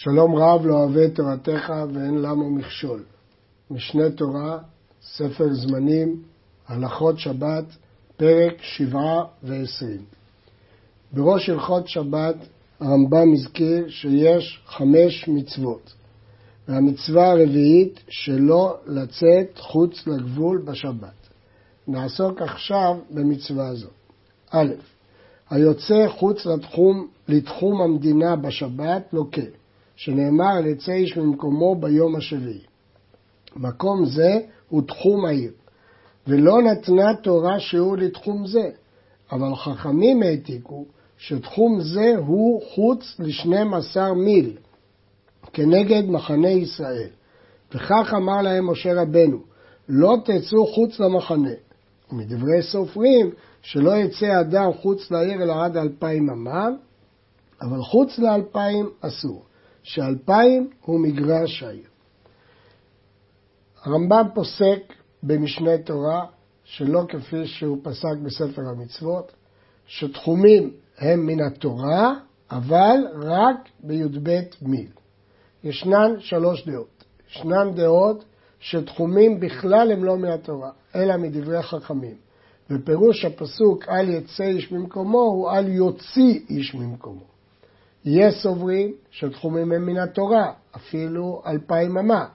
שלום רב לא אוהב את תורתך ואין למה מכשול. משנה תורה, ספר זמנים, הלכות שבת, פרק שבעה ועשרים. בראש הלכות שבת הרמב"ם הזכיר שיש חמש מצוות, והמצווה הרביעית שלא לצאת חוץ לגבול בשבת. נעסוק עכשיו במצווה זו. א', היוצא חוץ לתחום, לתחום המדינה בשבת לוקה. שנאמר יצא איש ממקומו ביום השביעי. מקום זה הוא תחום העיר, ולא נתנה תורה שיעור לתחום זה, אבל חכמים העתיקו שתחום זה הוא חוץ לשנים עשר מיל, כנגד מחנה ישראל. וכך אמר להם משה רבנו, לא תצאו חוץ למחנה. ומדברי סופרים, שלא יצא אדם חוץ לעיר אלא עד אלפיים אמה, אבל חוץ לאלפיים אסור. שאלפיים הוא מגרש העיר. הרמב"ם פוסק במשנה תורה, שלא כפי שהוא פסק בספר המצוות, שתחומים הם מן התורה, אבל רק בי"ב מיל. ישנן שלוש דעות. ישנן דעות שתחומים בכלל הם לא מהתורה, אלא מדברי חכמים. ופירוש הפסוק אל יצא איש ממקומו הוא אל יוציא איש ממקומו. יש סוברים שתחומים הם מן התורה, אפילו אלפיים אמה.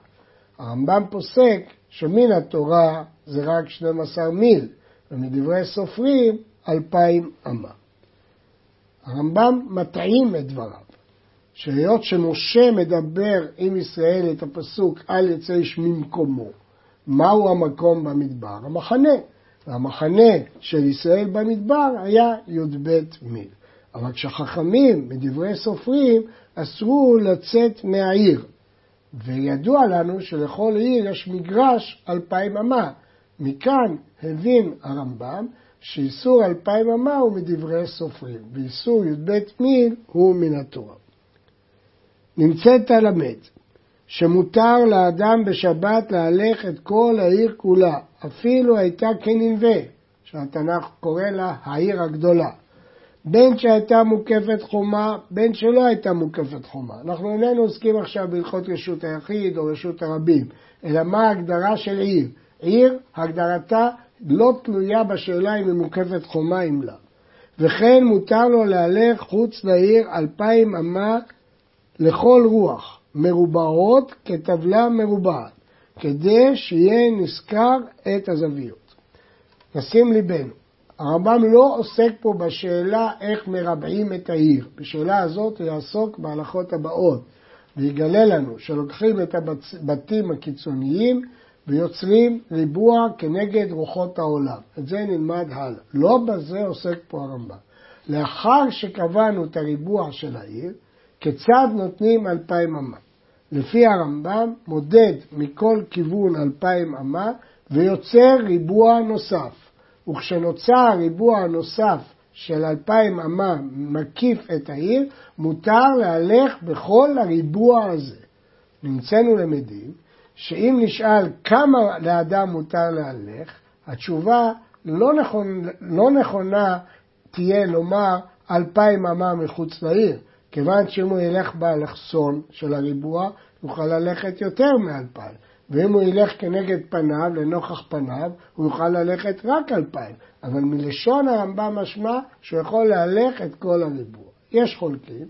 הרמב"ם פוסק שמן התורה זה רק 12 מיל, ומדברי סופרים אלפיים אמה. הרמב"ם מטעים את דבריו, שהיות שמשה מדבר עם ישראל את הפסוק אל יצא איש ממקומו, מהו המקום במדבר? המחנה. והמחנה של ישראל במדבר היה י"ב מיל. אבל כשחכמים מדברי סופרים אסרו לצאת מהעיר. וידוע לנו שלכל עיר יש מגרש אלפיים אמה. מכאן הבין הרמב"ם שאיסור אלפיים אמה הוא מדברי סופרים, ואיסור י"ב מיל הוא מן התורה. נמצאת הלמד שמותר לאדם בשבת להלך את כל העיר כולה, אפילו הייתה כנלווה, שהתנ"ך קורא לה העיר הגדולה. בין שהייתה מוקפת חומה, בין שלא הייתה מוקפת חומה. אנחנו איננו עוסקים עכשיו בהלכות רשות היחיד או רשות הרבים, אלא מה ההגדרה של עיר. עיר, הגדרתה לא תלויה בשאלה אם היא מוקפת חומה אם לא. וכן מותר לו להלך חוץ לעיר אלפיים אמה לכל רוח, מרובעות כטבלה מרובעת, כדי שיהיה נזכר את הזוויות. נשים ליבנו, הרמב"ם לא עוסק פה בשאלה איך מרבעים את העיר. בשאלה הזאת הוא יעסוק בהלכות הבאות, ויגלה לנו שלוקחים את הבתים הקיצוניים ויוצרים ריבוע כנגד רוחות העולם. את זה נלמד הלאה. לא בזה עוסק פה הרמב"ם. לאחר שקבענו את הריבוע של העיר, כיצד נותנים אלפיים אמה? לפי הרמב"ם מודד מכל כיוון אלפיים אמה ויוצר ריבוע נוסף. וכשנוצר הריבוע הנוסף של אלפיים אמה מקיף את העיר, מותר להלך בכל הריבוע הזה. נמצאנו למדים שאם נשאל כמה לאדם מותר להלך, התשובה לא, נכון, לא נכונה תהיה לומר אלפיים אמה מחוץ לעיר, כיוון שאם הוא ילך באלכסון של הריבוע, יוכל ללכת יותר מאלפיים. ואם הוא ילך כנגד פניו, לנוכח פניו, הוא יוכל ללכת רק אלפיים. אבל מלשון הרמב"ם משמע שהוא יכול להלך את כל הריבוע. יש חולקים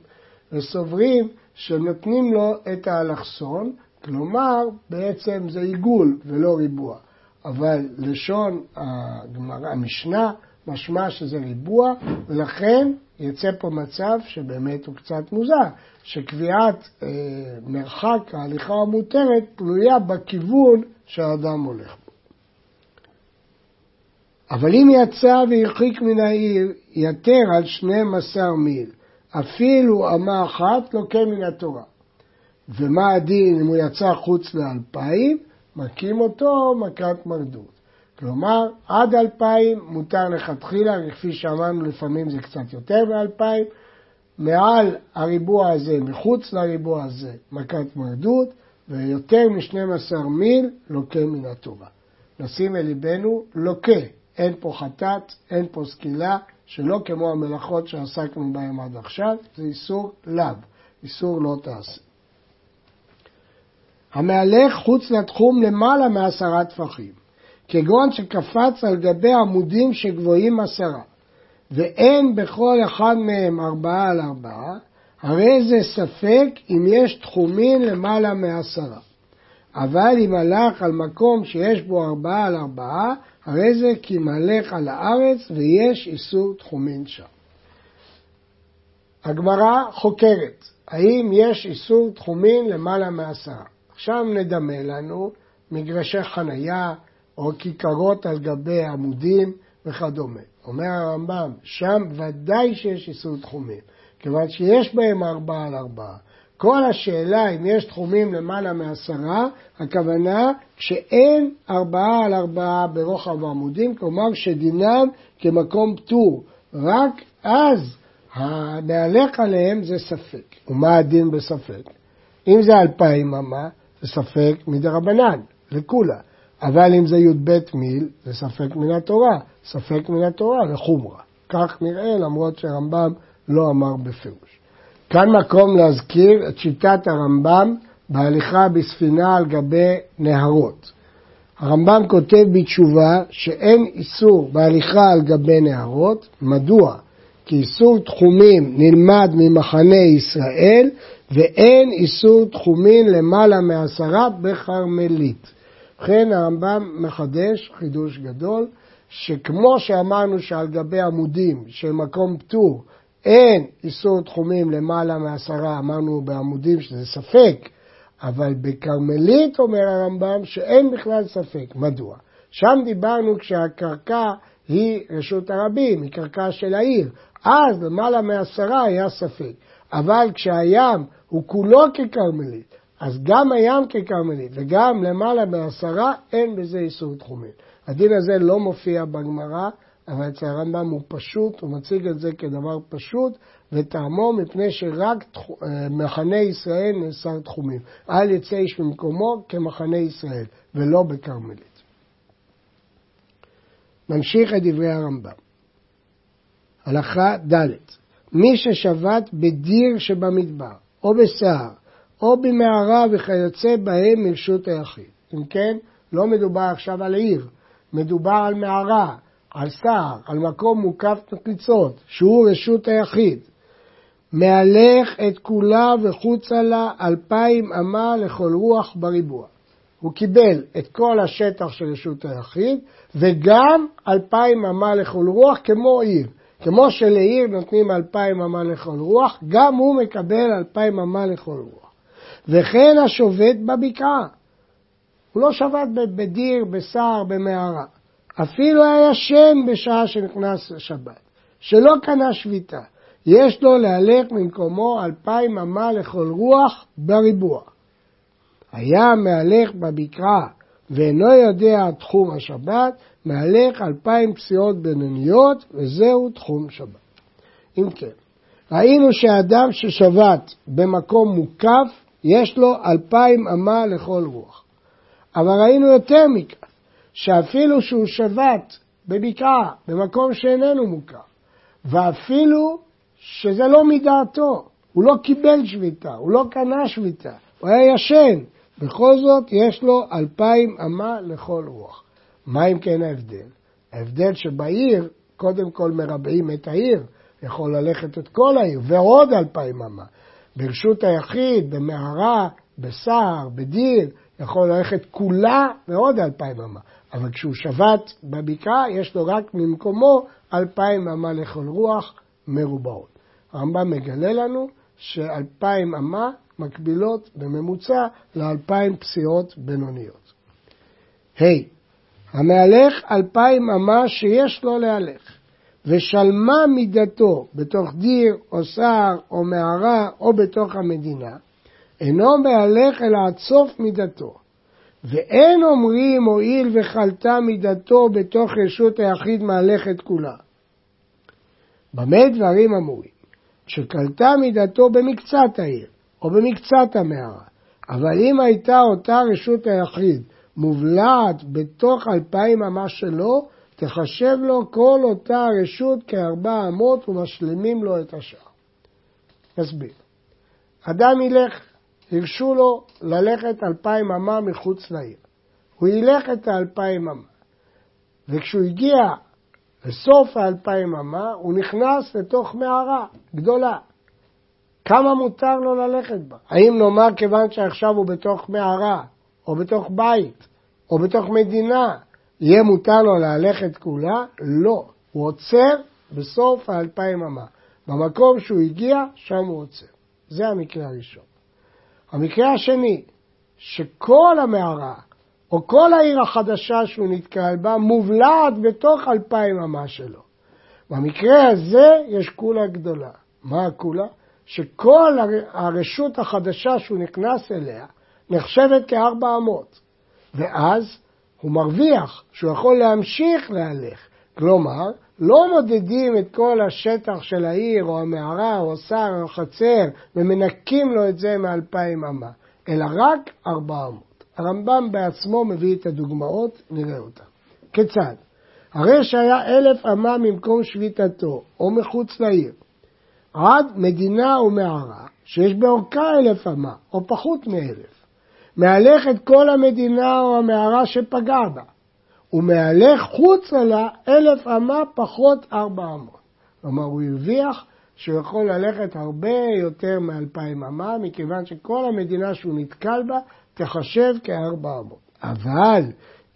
וסוברים שנותנים לו את האלכסון, כלומר בעצם זה עיגול ולא ריבוע. אבל לשון המשנה משמע שזה ריבוע, ולכן יצא פה מצב שבאמת הוא קצת מוזר, שקביעת אה, מרחק ההליכה המותרת תלויה בכיוון שהאדם הולך בו. אבל אם יצא והרחיק מן העיר, יתר על 12 מיל, אפילו אמה אחת לוקה מן התורה. ומה הדין אם הוא יצא חוץ לאלפיים? מכים אותו מכת מרדות. כלומר, עד אלפיים מותר לכתחילה, כפי שאמרנו לפעמים זה קצת יותר מאלפיים, מעל הריבוע הזה, מחוץ לריבוע הזה, מכת מרדות, ויותר מ-12 מיל לוקה מן התורה. נשים אל ליבנו לוקה, אין פה חטאת, אין פה סקילה, שלא כמו המלאכות שעסקנו בהן עד עכשיו, זה איסור לאו, איסור לא תעשה. המהלך חוץ לתחום למעלה מעשרה טפחים, כגון שקפץ על גבי עמודים שגבוהים עשרה, ואין בכל אחד מהם ארבעה על ארבעה, הרי זה ספק אם יש תחומים למעלה מעשרה. אבל אם הלך על מקום שיש בו ארבעה על ארבעה, הרי זה כי מלך על הארץ ויש איסור תחומין שם. הגמרא חוקרת, האם יש איסור תחומין למעלה מעשרה? עכשיו נדמה לנו מגרשי חנייה או כיכרות על גבי עמודים וכדומה. אומר הרמב"ם, שם ודאי שיש איסור תחומים, כיוון שיש בהם ארבעה על ארבעה. כל השאלה אם יש תחומים למעלה מעשרה, הכוונה שאין ארבעה על ארבעה ברוחב העמודים, כלומר שדינם כמקום פטור. רק אז הנהלך עליהם זה ספק. ומה הדין בספק? אם זה אלפיים אמה, זה ספק מדרבנן, לכולה. אבל אם זה י"ב מיל, זה ספק מן התורה, ספק מן התורה לחומרה. כך נראה, למרות שהרמב"ם לא אמר בפירוש. כאן מקום להזכיר את שיטת הרמב"ם בהליכה בספינה על גבי נהרות. הרמב"ם כותב בתשובה שאין איסור בהליכה על גבי נהרות, מדוע? כי איסור תחומים נלמד ממחנה ישראל ואין איסור תחומים למעלה מעשרה בכרמלית. ובכן הרמב"ם מחדש חידוש גדול, שכמו שאמרנו שעל גבי עמודים של מקום פטור אין איסור תחומים למעלה מעשרה, אמרנו בעמודים שזה ספק, אבל בכרמלית אומר הרמב"ם שאין בכלל ספק. מדוע? שם דיברנו כשהקרקע היא רשות הרבים, היא קרקע של העיר. אז למעלה מעשרה היה ספק. אבל כשהים הוא כולו ככרמלית, אז גם הים ככרמלית וגם למעלה מעשרה, אין בזה איסור תחומים. הדין הזה לא מופיע בגמרא, אבל אצל הרמב"ם הוא פשוט, הוא מציג את זה כדבר פשוט, וטעמו מפני שרק אה, מחנה ישראל נאסר תחומים. אל יצא איש ממקומו כמחנה ישראל, ולא בכרמלית. נמשיך את דברי הרמב"ם. הלכה ד' מי ששבת בדיר שבמדבר, או בסהר, או במערה וכיוצא בהם מרשות היחיד. אם כן, לא מדובר עכשיו על עיר, מדובר על מערה, על סהר, על מקום מוקף נקיצות, שהוא רשות היחיד. מהלך את כולה וחוצה לה אלפיים אמה לכל רוח בריבוע. הוא קיבל את כל השטח של רשות היחיד וגם אלפיים אמה לכל רוח כמו עיר. כמו שלעיר נותנים אלפיים אמה לכל רוח, גם הוא מקבל אלפיים אמה לכל רוח. וכן השובת בבקעה. הוא לא שבת בדיר, בשר, במערה. אפילו היה ישן בשעה שנכנס שבת, שלא קנה שביתה. יש לו להלך ממקומו אלפיים אמה לכל רוח בריבוע. היה מהלך בבקעה ואינו יודע תחום השבת, מהלך אלפיים פסיעות בינוניות, וזהו תחום שבת. אם כן, ראינו שאדם ששבת במקום מוקף, יש לו אלפיים אמה לכל רוח. אבל ראינו יותר מכך, שאפילו שהוא שבת בבקעה, במקום שאיננו מוקף, ואפילו שזה לא מדעתו, הוא לא קיבל שביתה, הוא לא קנה שביתה, הוא היה ישן, בכל זאת יש לו אלפיים אמה לכל רוח. מה אם כן ההבדל? ההבדל שבעיר, קודם כל מרבעים את העיר, יכול ללכת את כל העיר, ועוד אלפיים אמה. ברשות היחיד, במערה, בסער, בדיר, יכול ללכת כולה ועוד אלפיים אמה. אבל כשהוא שבת בבקעה, יש לו רק ממקומו אלפיים אמה לכל רוח מרובעות. הרמב"ם מגלה לנו שאלפיים אמה מקבילות בממוצע לאלפיים פסיעות בינוניות. ה. Hey, המהלך אלפיים אמה שיש לו להלך, ושלמה מידתו בתוך דיר או סער או מערה או בתוך המדינה, אינו מהלך אלא עד סוף מידתו. ואין אומרים הואיל וחלתה מידתו בתוך רשות היחיד מהלכת כולה. במה דברים אמורים? שקלטה מידתו במקצת העיר, או במקצת המערה. אבל אם הייתה אותה רשות היחיד מובלעת בתוך אלפיים אמה שלו, תחשב לו כל אותה רשות כארבע אמות ומשלימים לו את השאר. נסביר. אדם ילך הרשו לו ללכת אלפיים אמה מחוץ לעיר. הוא ילך את האלפיים אמה. וכשהוא הגיע לסוף האלפיים אמה, הוא נכנס לתוך מערה גדולה. כמה מותר לו ללכת בה? האם נאמר כיוון שעכשיו הוא בתוך מערה, או בתוך בית, או בתוך מדינה, יהיה מותר לו ללכת כולה? לא. הוא עוצר בסוף האלפיים אמה. במקום שהוא הגיע, שם הוא עוצר. זה המקרה הראשון. המקרה השני, שכל המערה, או כל העיר החדשה שהוא נתקל בה, מובלעת בתוך אלפיים אמה שלו. במקרה הזה יש קולה גדולה. מה הקולה? שכל הרשות החדשה שהוא נכנס אליה נחשבת כארבע אמות. ואז הוא מרוויח שהוא יכול להמשיך להלך. כלומר, לא מודדים את כל השטח של העיר או המערה או השר או החצר ומנקים לו את זה מאלפיים אמה, אלא רק ארבע אמות. הרמב"ם בעצמו מביא את הדוגמאות, נראה אותן. כיצד? הרי שהיה אלף אמה ממקום שביתתו או מחוץ לעיר, עד מדינה ומערה שיש באורכה אלף אמה או פחות מאלף. מהלך את כל המדינה או המערה שפגע בה, ומהלך חוצה לה אלף אמה פחות ארבע אמות. כלומר, הוא הרוויח שהוא יכול ללכת הרבה יותר מאלפיים אמה, מכיוון שכל המדינה שהוא נתקל בה תחשב כארבע אמות. אבל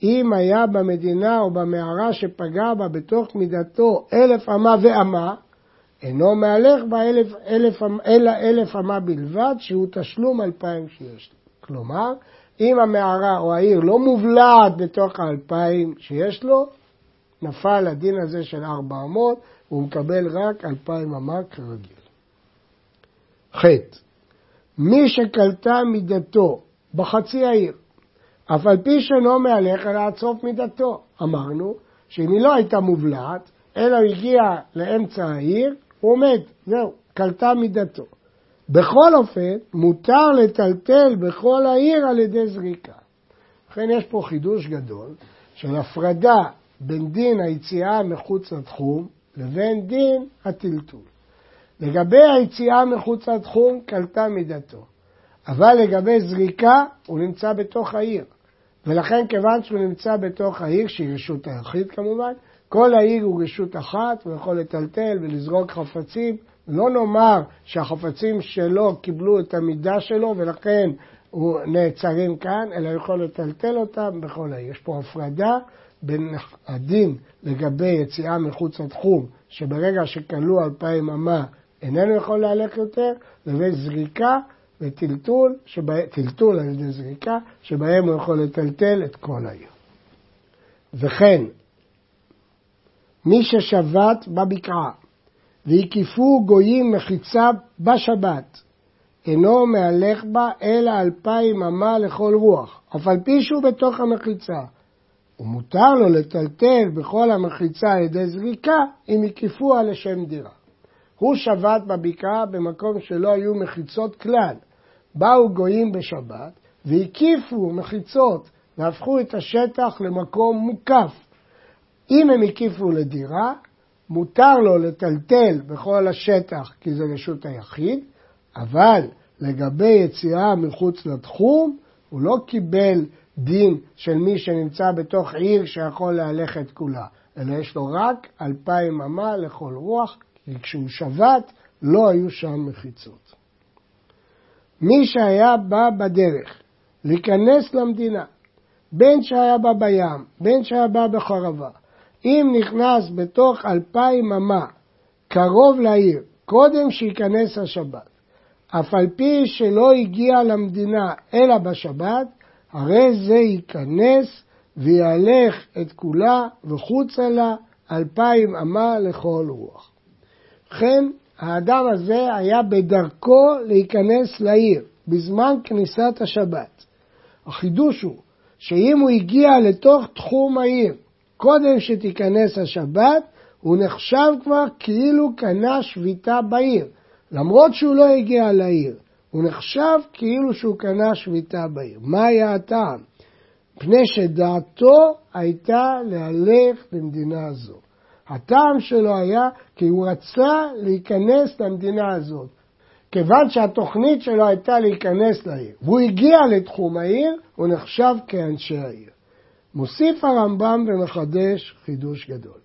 אם היה במדינה או במערה שפגע בה בתוך מידתו אלף אמה ואמה, אינו מהלך בה אלף, אלף, אלא אלף אמה בלבד, שהוא תשלום אלפיים שיש לו. כלומר, אם המערה או העיר לא מובלעת בתוך האלפיים שיש לו, נפל הדין הזה של ארבע אמות, והוא מקבל רק אלפיים אמה כרגיל. ח. מי שקלטה מידתו בחצי העיר, אף על פי שאינו מהלך אלא עד סוף מידתו. אמרנו שאם היא לא הייתה מובלעת, אלא הגיעה לאמצע העיר, הוא עומד, זהו, קלטה מידתו. בכל אופן, מותר לטלטל בכל העיר על ידי זריקה. לכן יש פה חידוש גדול של הפרדה בין דין היציאה מחוץ לתחום לבין דין הטלטול. לגבי היציאה מחוץ לתחום, קלטה מידתו. אבל לגבי זריקה, הוא נמצא בתוך העיר. ולכן כיוון שהוא נמצא בתוך העיר, שהיא רשות היחיד כמובן, כל העיר הוא רשות אחת, הוא יכול לטלטל ולזרוק חפצים לא נאמר שהחפצים שלו קיבלו את המידה שלו ולכן הוא נעצרים כאן, אלא יכול לטלטל אותם בכל העיר. יש פה הפרדה בין הדין לגבי יציאה מחוץ לתחום, שברגע שכלו אלפיים אמה איננו יכול להלך יותר, לבין זריקה וטלטול, שבה, טלטול על ידי זריקה, שבהם הוא יכול לטלטל את כל העיר. וכן, מי ששבת בבקעה והקיפו גויים מחיצה בשבת. אינו מהלך בה אלא אלפיים אמה לכל רוח, אף על פי שהוא בתוך המחיצה. ומותר לו לטלטל בכל המחיצה על ידי זריקה אם הקיפוה לשם דירה. הוא שבת בבקעה במקום שלא היו מחיצות כלל. באו גויים בשבת והקיפו מחיצות והפכו את השטח למקום מוקף. אם הם הקיפו לדירה, מותר לו לטלטל בכל השטח כי זה רשות היחיד, אבל לגבי יציאה מחוץ לתחום, הוא לא קיבל דין של מי שנמצא בתוך עיר שיכול להלך את כולה, אלא יש לו רק אלפיים אמה לכל רוח, כי כשהוא שבת לא היו שם מחיצות. מי שהיה בא בדרך להיכנס למדינה, בין שהיה בא בים, בין שהיה בא בחרבה, אם נכנס בתוך אלפיים אמה קרוב לעיר, קודם שייכנס השבת, אף על פי שלא הגיע למדינה אלא בשבת, הרי זה ייכנס ויהלך את כולה וחוצה לה אלפיים אמה לכל רוח. ובכן, האדם הזה היה בדרכו להיכנס לעיר בזמן כניסת השבת. החידוש הוא שאם הוא הגיע לתוך תחום העיר קודם שתיכנס השבת, הוא נחשב כבר כאילו קנה שביתה בעיר, למרות שהוא לא הגיע לעיר. הוא נחשב כאילו שהוא קנה שביתה בעיר. מה היה הטעם? מפני שדעתו הייתה להלך למדינה זו. הטעם שלו היה כי הוא רצה להיכנס למדינה הזאת. כיוון שהתוכנית שלו הייתה להיכנס לעיר, והוא הגיע לתחום העיר, הוא נחשב כאנשי העיר. מוסיף הרמב"ם ומחדש חידוש גדול.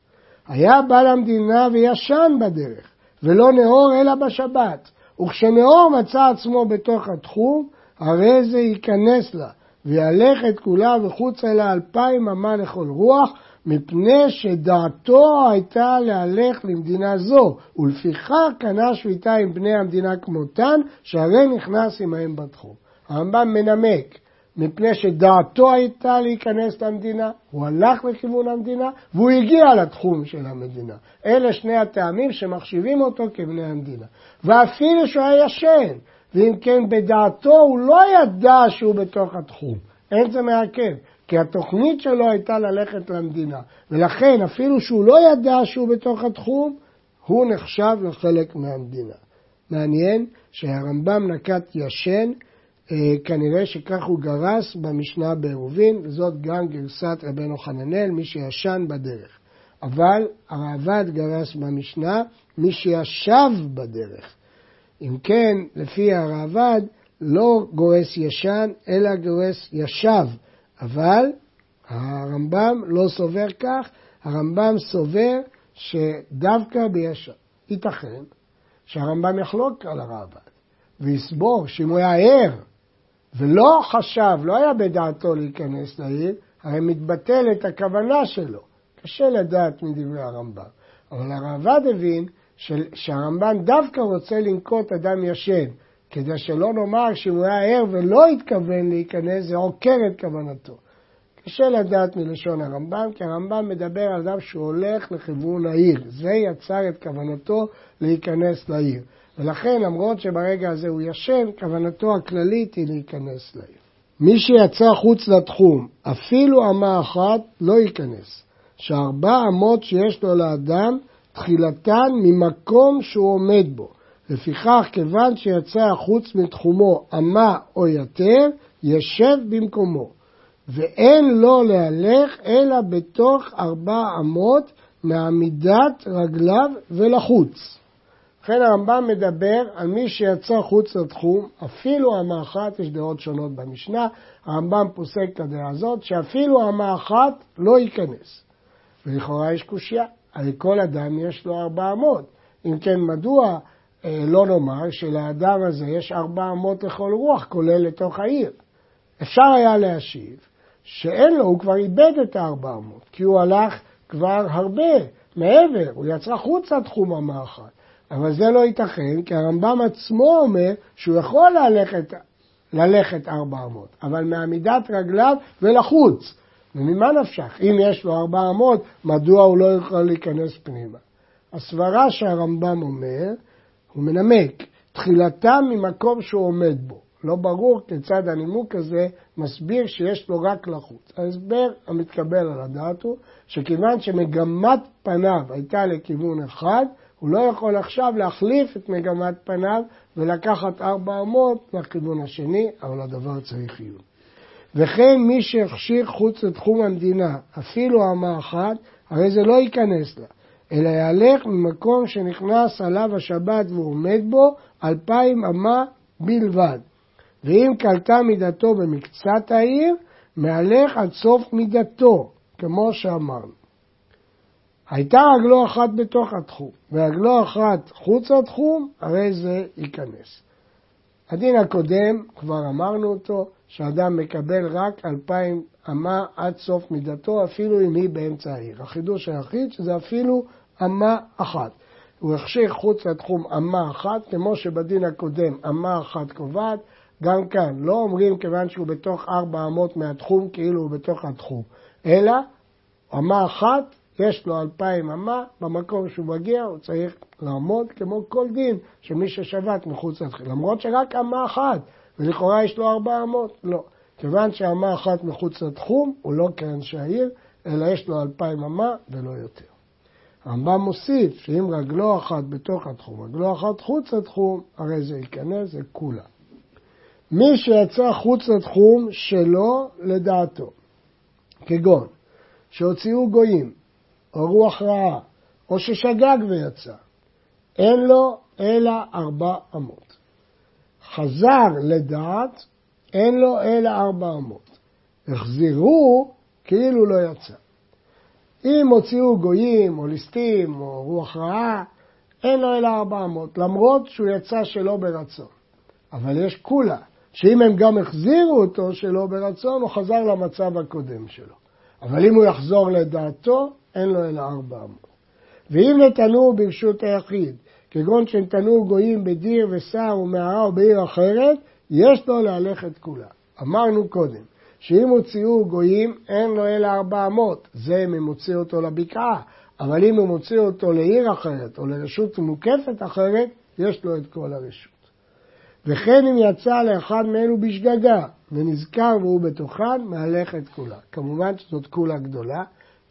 היה בא למדינה וישן בדרך, ולא נאור אלא בשבת, וכשנאור מצא עצמו בתוך התחום, הרי זה ייכנס לה, ויהלך את כולה וחוץ אלה אלפיים אמה לכל רוח, מפני שדעתו הייתה להלך למדינה זו, ולפיכך קנה שביתה עם בני המדינה כמותן, שהרי נכנס עמהם בתחום. הרמב"ם מנמק, מפני שדעתו הייתה להיכנס למדינה, הוא הלך לכיוון המדינה, והוא הגיע לתחום של המדינה. אלה שני הטעמים שמחשיבים אותו כבני המדינה. ואפילו שהוא היה ישן, ואם כן בדעתו הוא לא ידע שהוא בתוך התחום. אין זה מעכב. כי התוכנית שלו הייתה ללכת למדינה, ולכן אפילו שהוא לא ידע שהוא בתוך התחום, הוא נחשב לחלק מהמדינה. מעניין שהרמב"ם נקט ישן, כנראה שכך הוא גרס במשנה בעירובין, וזאת גם גרסת רבנו חננאל, מי שישן בדרך. אבל הראב"ד גרס במשנה, מי שישב בדרך. אם כן, לפי הראב"ד, לא גורס ישן, אלא גורס ישב. אבל הרמב"ם לא סובר כך, הרמב"ם סובר שדווקא בישע. ייתכן שהרמב"ם יחלוק על הרעב"ד ויסבור שאם הוא היה ער ולא חשב, לא היה בדעתו להיכנס לעיר, הרי מתבטלת הכוונה שלו. קשה לדעת מדברי הרמב"ם. אבל הרעב"ד הבין שהרמב"ם דווקא רוצה לנקוט אדם ישן, כדי שלא נאמר שאם הוא היה ער ולא התכוון להיכנס, זה עוקר את כוונתו. קשה לדעת מלשון הרמב"ם, כי הרמב"ם מדבר על אדם שהוא הולך לכיוון העיר. זה יצר את כוונתו להיכנס לעיר. ולכן, למרות שברגע הזה הוא ישן, כוונתו הכללית היא להיכנס לעיר. מי שיצא חוץ לתחום, אפילו אמה אחת, לא ייכנס. שארבע אמות שיש לו לאדם, תחילתן ממקום שהוא עומד בו. לפיכך, כיוון שיצא חוץ מתחומו אמה או יתר, ישב במקומו. ואין לו להלך אלא בתוך ארבע אמות מעמידת רגליו ולחוץ. לכן הרמב"ם מדבר על מי שיצא חוץ לתחום, אפילו אמה אחת, יש דעות שונות במשנה, הרמב"ם פוסק את הדעה הזאת, שאפילו אמה אחת לא ייכנס. ולכאורה יש קושייה, הרי כל אדם יש לו ארבע אמות. אם כן, מדוע אה, לא נאמר שלאדם הזה יש ארבע אמות לכל רוח, כולל לתוך העיר? אפשר היה להשיב שאין לו, הוא כבר איבד את הארבע אמות, כי הוא הלך כבר הרבה מעבר, הוא יצא חוץ לתחום אמה אחת. אבל זה לא ייתכן, כי הרמב"ם עצמו אומר שהוא יכול ללכת, ללכת ארבע אמות, אבל מעמידת רגליו ולחוץ. וממה נפשך? אם יש לו ארבע אמות, מדוע הוא לא יכול להיכנס פנימה? הסברה שהרמב"ם אומר, הוא מנמק, תחילתה ממקום שהוא עומד בו. לא ברור כיצד הנימוק הזה מסביר שיש לו רק לחוץ. ההסבר המתקבל על הדעת הוא שכיוון שמגמת פניו הייתה לכיוון אחד, הוא לא יכול עכשיו להחליף את מגמת פניו ולקחת ארבע אמות לכיוון השני, אבל הדבר צריך עיון. וכן מי שהכשיר חוץ לתחום המדינה, אפילו אמה אחת, הרי זה לא ייכנס לה, אלא יהלך ממקום שנכנס עליו השבת והוא עומד בו, אלפיים אמה בלבד. ואם קלטה מידתו במקצת העיר, מהלך עד סוף מידתו, כמו שאמרנו. הייתה רגלו אחת בתוך התחום, ורגלו אחת חוץ לתחום, הרי זה ייכנס. הדין הקודם, כבר אמרנו אותו, שאדם מקבל רק אלפיים אמה עד סוף מידתו, אפילו אם היא באמצע העיר. החידוש היחיד שזה אפילו אמה אחת. הוא החשיך חוץ לתחום אמה אחת, כמו שבדין הקודם אמה אחת קובעת, גם כאן, לא אומרים כיוון שהוא בתוך ארבע אמות מהתחום, כאילו הוא בתוך התחום, אלא אמה אחת, יש לו אלפיים אמה, במקום שהוא מגיע הוא צריך לעמוד כמו כל דין שמי ששבת מחוץ לתחום, למרות שרק אמה אחת, ולכאורה יש לו ארבע אמות, לא. כיוון שאמה אחת מחוץ לתחום, הוא לא כאנשי העיר, אלא יש לו אלפיים אמה ולא יותר. הרמב"ם מוסיף שאם רגלו אחת בתוך התחום, רגלו אחת חוץ לתחום, הרי זה ייכנס, זה כולה. מי שיצא חוץ לתחום שלו לדעתו, כגון שהוציאו גויים, או רוח רעה, או ששגג ויצא, אין לו אלא ארבע אמות. חזר לדעת, אין לו אלא ארבע אמות. החזירו כאילו לא יצא. אם הוציאו גויים או ליסטים או רוח רעה, אין לו אלא ארבע אמות, למרות שהוא יצא שלא ברצון. אבל יש כולה, שאם הם גם החזירו אותו שלא ברצון, הוא חזר למצב הקודם שלו. אבל אם הוא יחזור לדעתו, אין לו אלא ארבע אמות. ואם נתנו ברשות היחיד, כגון שנתנו גויים בדיר ושר ומערה או בעיר אחרת, יש לו להלך את כולה. אמרנו קודם, שאם הוציאו גויים, אין לו אלא ארבע אמות. זה אם הם הוציאו אותו לבקעה. אבל אם הם הוציאו אותו לעיר אחרת או לרשות מוקפת אחרת, יש לו את כל הרשות. וכן אם יצא לאחד מאלו בשגגה ונזכר והוא בתוכן, מהלך את כולה. כמובן שזאת כולה גדולה,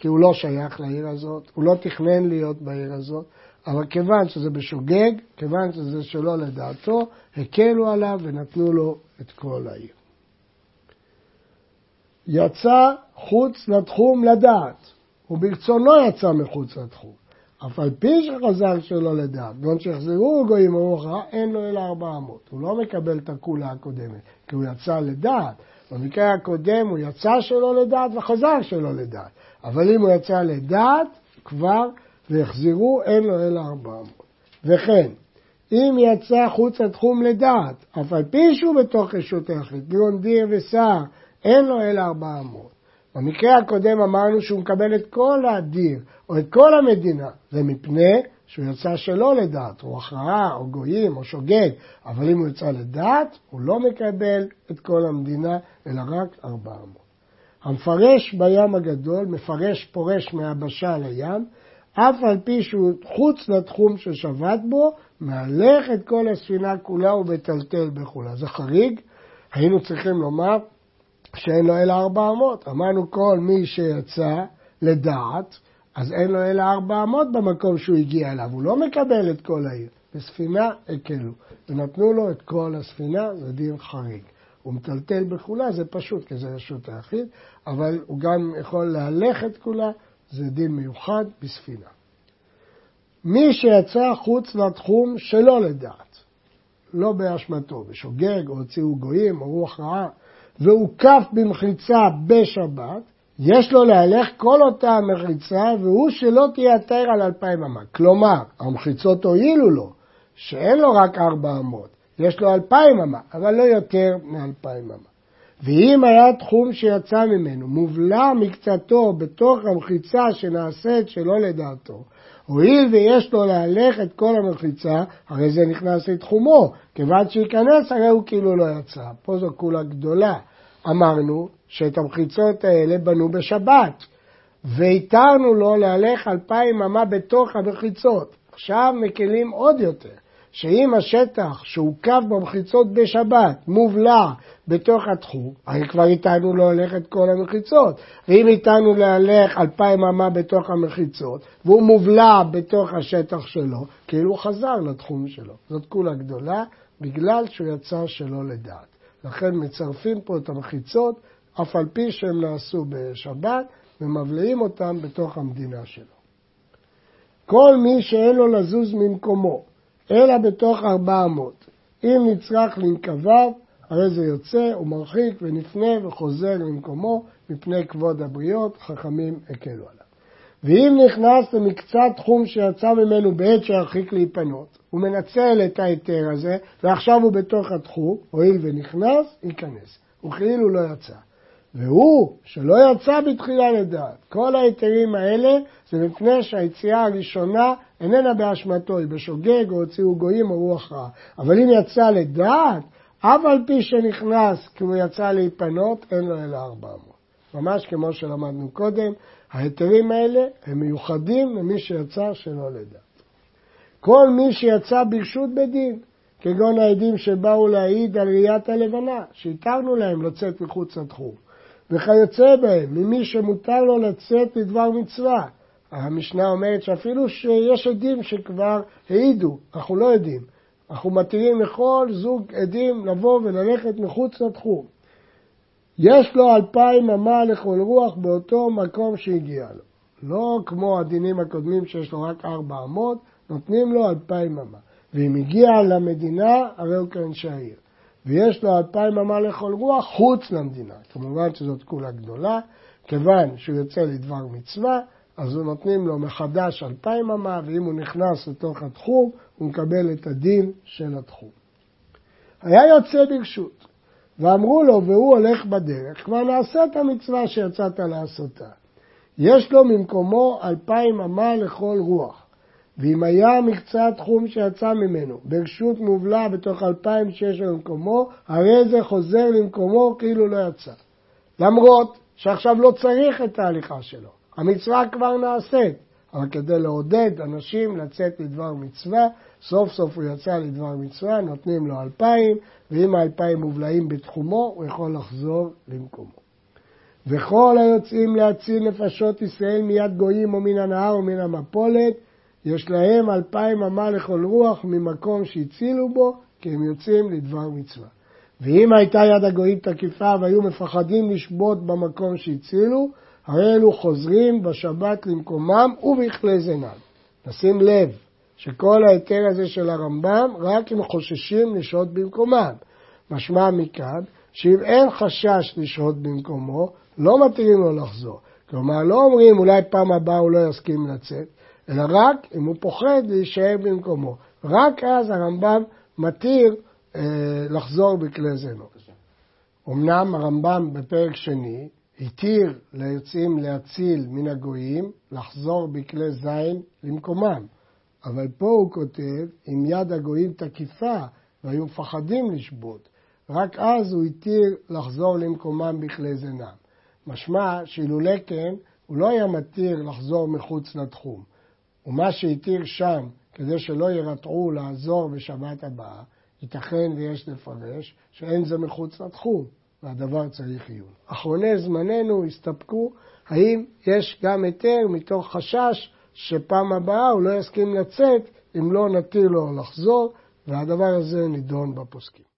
כי הוא לא שייך לעיר הזאת, הוא לא תכנן להיות בעיר הזאת, אבל כיוון שזה בשוגג, כיוון שזה שלא לדעתו, הקלו עליו ונתנו לו את כל העיר. יצא חוץ לתחום לדעת, וברצונו יצא מחוץ לתחום. אף על פי שחזר שלא לדעת, גם שיחזרו גויים ארוחה, אין לו אלא ארבע אמות. הוא לא מקבל את הכולה הקודמת, כי הוא יצא לדעת. במקרה הקודם הוא יצא שלא לדעת וחזר שלא לדעת. אבל אם הוא יצא לדעת, כבר, ויחזרו, אין לו אלא ארבע אמות. וכן, אם יצא חוץ לתחום לדעת, אף על פי שהוא בתוך רשות היחיד, גאון דיר ושר, אין לו אלא ארבע אמות. במקרה הקודם אמרנו שהוא מקבל את כל הדיר, או את כל המדינה, זה מפני שהוא יצא שלא לדעת, הוא הכרעה, או גויים, או שוגג, אבל אם הוא יצא לדעת, הוא לא מקבל את כל המדינה, אלא רק ארבע אמות. המפרש בים הגדול, מפרש פורש מהיבשה לים, אף על פי שהוא חוץ לתחום ששבת בו, מהלך את כל הספינה כולה ומטלטל בכולה. זה חריג, היינו צריכים לומר שאין לו אלא ארבע אמות. אמרנו כל מי שיצא לדעת, אז אין לו אלא ארבע אמות במקום שהוא הגיע אליו, הוא לא מקבל את כל העיר. בספינה הקלו, ונתנו לו את כל הספינה, זה דין חריג. הוא מטלטל בכולה, זה פשוט, כי זה רשות היחיד, אבל הוא גם יכול להלך את כולה, זה דין מיוחד בספינה. מי שיצא חוץ לתחום שלא לדעת, לא באשמתו, בשוגג, או הוציאו גויים, או רוח רעה, והוקף במחיצה בשבת, יש לו להלך כל אותה המחיצה, והוא שלא תייתר על אלפיים אמה. כלומר, המחיצות הועילו לו, שאין לו רק ארבע אמות, יש לו אלפיים אמה, אבל לא יותר מאלפיים אמה. ואם היה תחום שיצא ממנו, מובלע מקצתו בתוך המחיצה שנעשית שלא לדעתו, הואיל ויש לו להלך את כל המחיצה, הרי זה נכנס לתחומו, כיוון שייכנס הרי הוא כאילו לא יצא. פה זו כולה גדולה. אמרנו שאת המחיצות האלה בנו בשבת, והתרנו לו להלך אלפיים אמה בתוך המחיצות. עכשיו מקלים עוד יותר. שאם השטח שהוקף במחיצות בשבת מובלע בתוך התחום, הרי כבר איתנו הולך את כל המחיצות. ואם איתנו להלך אלפיים אמה בתוך המחיצות, והוא מובלע בתוך השטח שלו, כאילו חזר לתחום שלו. זאת כולה גדולה, בגלל שהוא יצא שלא לדעת. לכן מצרפים פה את המחיצות, אף על פי שהם נעשו בשבת, ומבליעים אותם בתוך המדינה שלו. כל מי שאין לו לזוז ממקומו, אלא בתוך ארבע אמות. אם נצרך לנקביו, הרי זה יוצא, הוא מרחיק ונפנה וחוזר למקומו מפני כבוד הבריות, חכמים הקלו עליו. ואם נכנס למקצת תחום שיצא ממנו בעת שירחיק להיפנות, הוא מנצל את ההיתר הזה, ועכשיו הוא בתוך התחום, הואיל ונכנס, ייכנס. וכאילו לא יצא. והוא, שלא יצא בתחילה לדעת. כל ההיתרים האלה זה מפני שהיציאה הראשונה איננה באשמתו, היא בשוגג או הוציאו גויים או רוח רע. אבל אם יצא לדעת, אף על פי שנכנס כי הוא יצא להיפנות, אין לו אלא ארבע מאות. ממש כמו שלמדנו קודם, ההיתרים האלה הם מיוחדים למי שיצא שלא לדעת. כל מי שיצא ברשות בדין, כגון העדים שבאו להעיד על ראיית הלבנה, שהתרנו להם לצאת מחוץ לתחום. וכיוצא בהם, ממי שמותר לו לצאת לדבר מצווה. המשנה אומרת שאפילו שיש עדים שכבר העידו, אנחנו לא עדים. אנחנו מתירים לכל זוג עדים לבוא וללכת מחוץ לתחום. יש לו אלפיים אמה לכל רוח באותו מקום שהגיע לו. לא כמו הדינים הקודמים שיש לו רק ארבע אמות, נותנים לו אלפיים אמה. ואם הגיע למדינה, הרי הוא כאנשי העיר. ויש לו אלפיים אמה לכל רוח חוץ למדינה. כמובן שזאת כולה גדולה, כיוון שהוא יוצא לדבר מצווה, אז הוא נותנים לו מחדש אלפיים אמה, ואם הוא נכנס לתוך התחום, הוא מקבל את הדין של התחום. היה יוצא ברשות, ואמרו לו, והוא הולך בדרך, כבר נעשה את המצווה שיצאת לעשותה. יש לו ממקומו אלפיים אמה לכל רוח. ואם היה מקצה התחום שיצא ממנו ברשות מובלע בתוך אלפיים שיש לו במקומו, הרי זה חוזר למקומו כאילו לא יצא. למרות שעכשיו לא צריך את ההליכה שלו, המצווה כבר נעשית, אבל כדי לעודד אנשים לצאת לדבר מצווה, סוף סוף הוא יצא לדבר מצווה, נותנים לו אלפיים, ואם האלפיים מובלעים בתחומו, הוא יכול לחזור למקומו. וכל היוצאים להציל נפשות ישראל מיד גויים או מן הנהר או מן המפולת, יש להם אלפיים אמה לכל רוח ממקום שהצילו בו, כי הם יוצאים לדבר מצווה. ואם הייתה יד הגויים תקיפה והיו מפחדים לשבות במקום שהצילו, הרי אלו חוזרים בשבת למקומם ובכלי זינם. נשים לב שכל ההיתר הזה של הרמב"ם, רק אם חוששים לשהות במקומם. משמע מכאן, שאם אין חשש לשהות במקומו, לא מתירים לו לחזור. כלומר, לא אומרים אולי פעם הבאה הוא לא יסכים לצאת, אלא רק אם הוא פוחד להישאר במקומו. רק אז הרמב"ם מתיר אה, לחזור בכלי זנות. אמנם הרמב"ם בפרק שני התיר ליוצאים להציל מן הגויים לחזור בכלי זין למקומם, אבל פה הוא כותב, אם יד הגויים תקיפה והיו מפחדים לשבות, רק אז הוא התיר לחזור למקומם בכלי זינם. משמע שאילולא כן, הוא לא היה מתיר לחזור מחוץ לתחום. ומה שהתיר שם, כדי שלא ירתעו לעזור בשבת הבאה, ייתכן ויש לפרש שאין זה מחוץ לתחום, והדבר צריך עיון. אחרוני זמננו הסתפקו האם יש גם היתר מתוך חשש שפעם הבאה הוא לא יסכים לצאת אם לא נתיר לו לחזור, והדבר הזה נידון בפוסקים.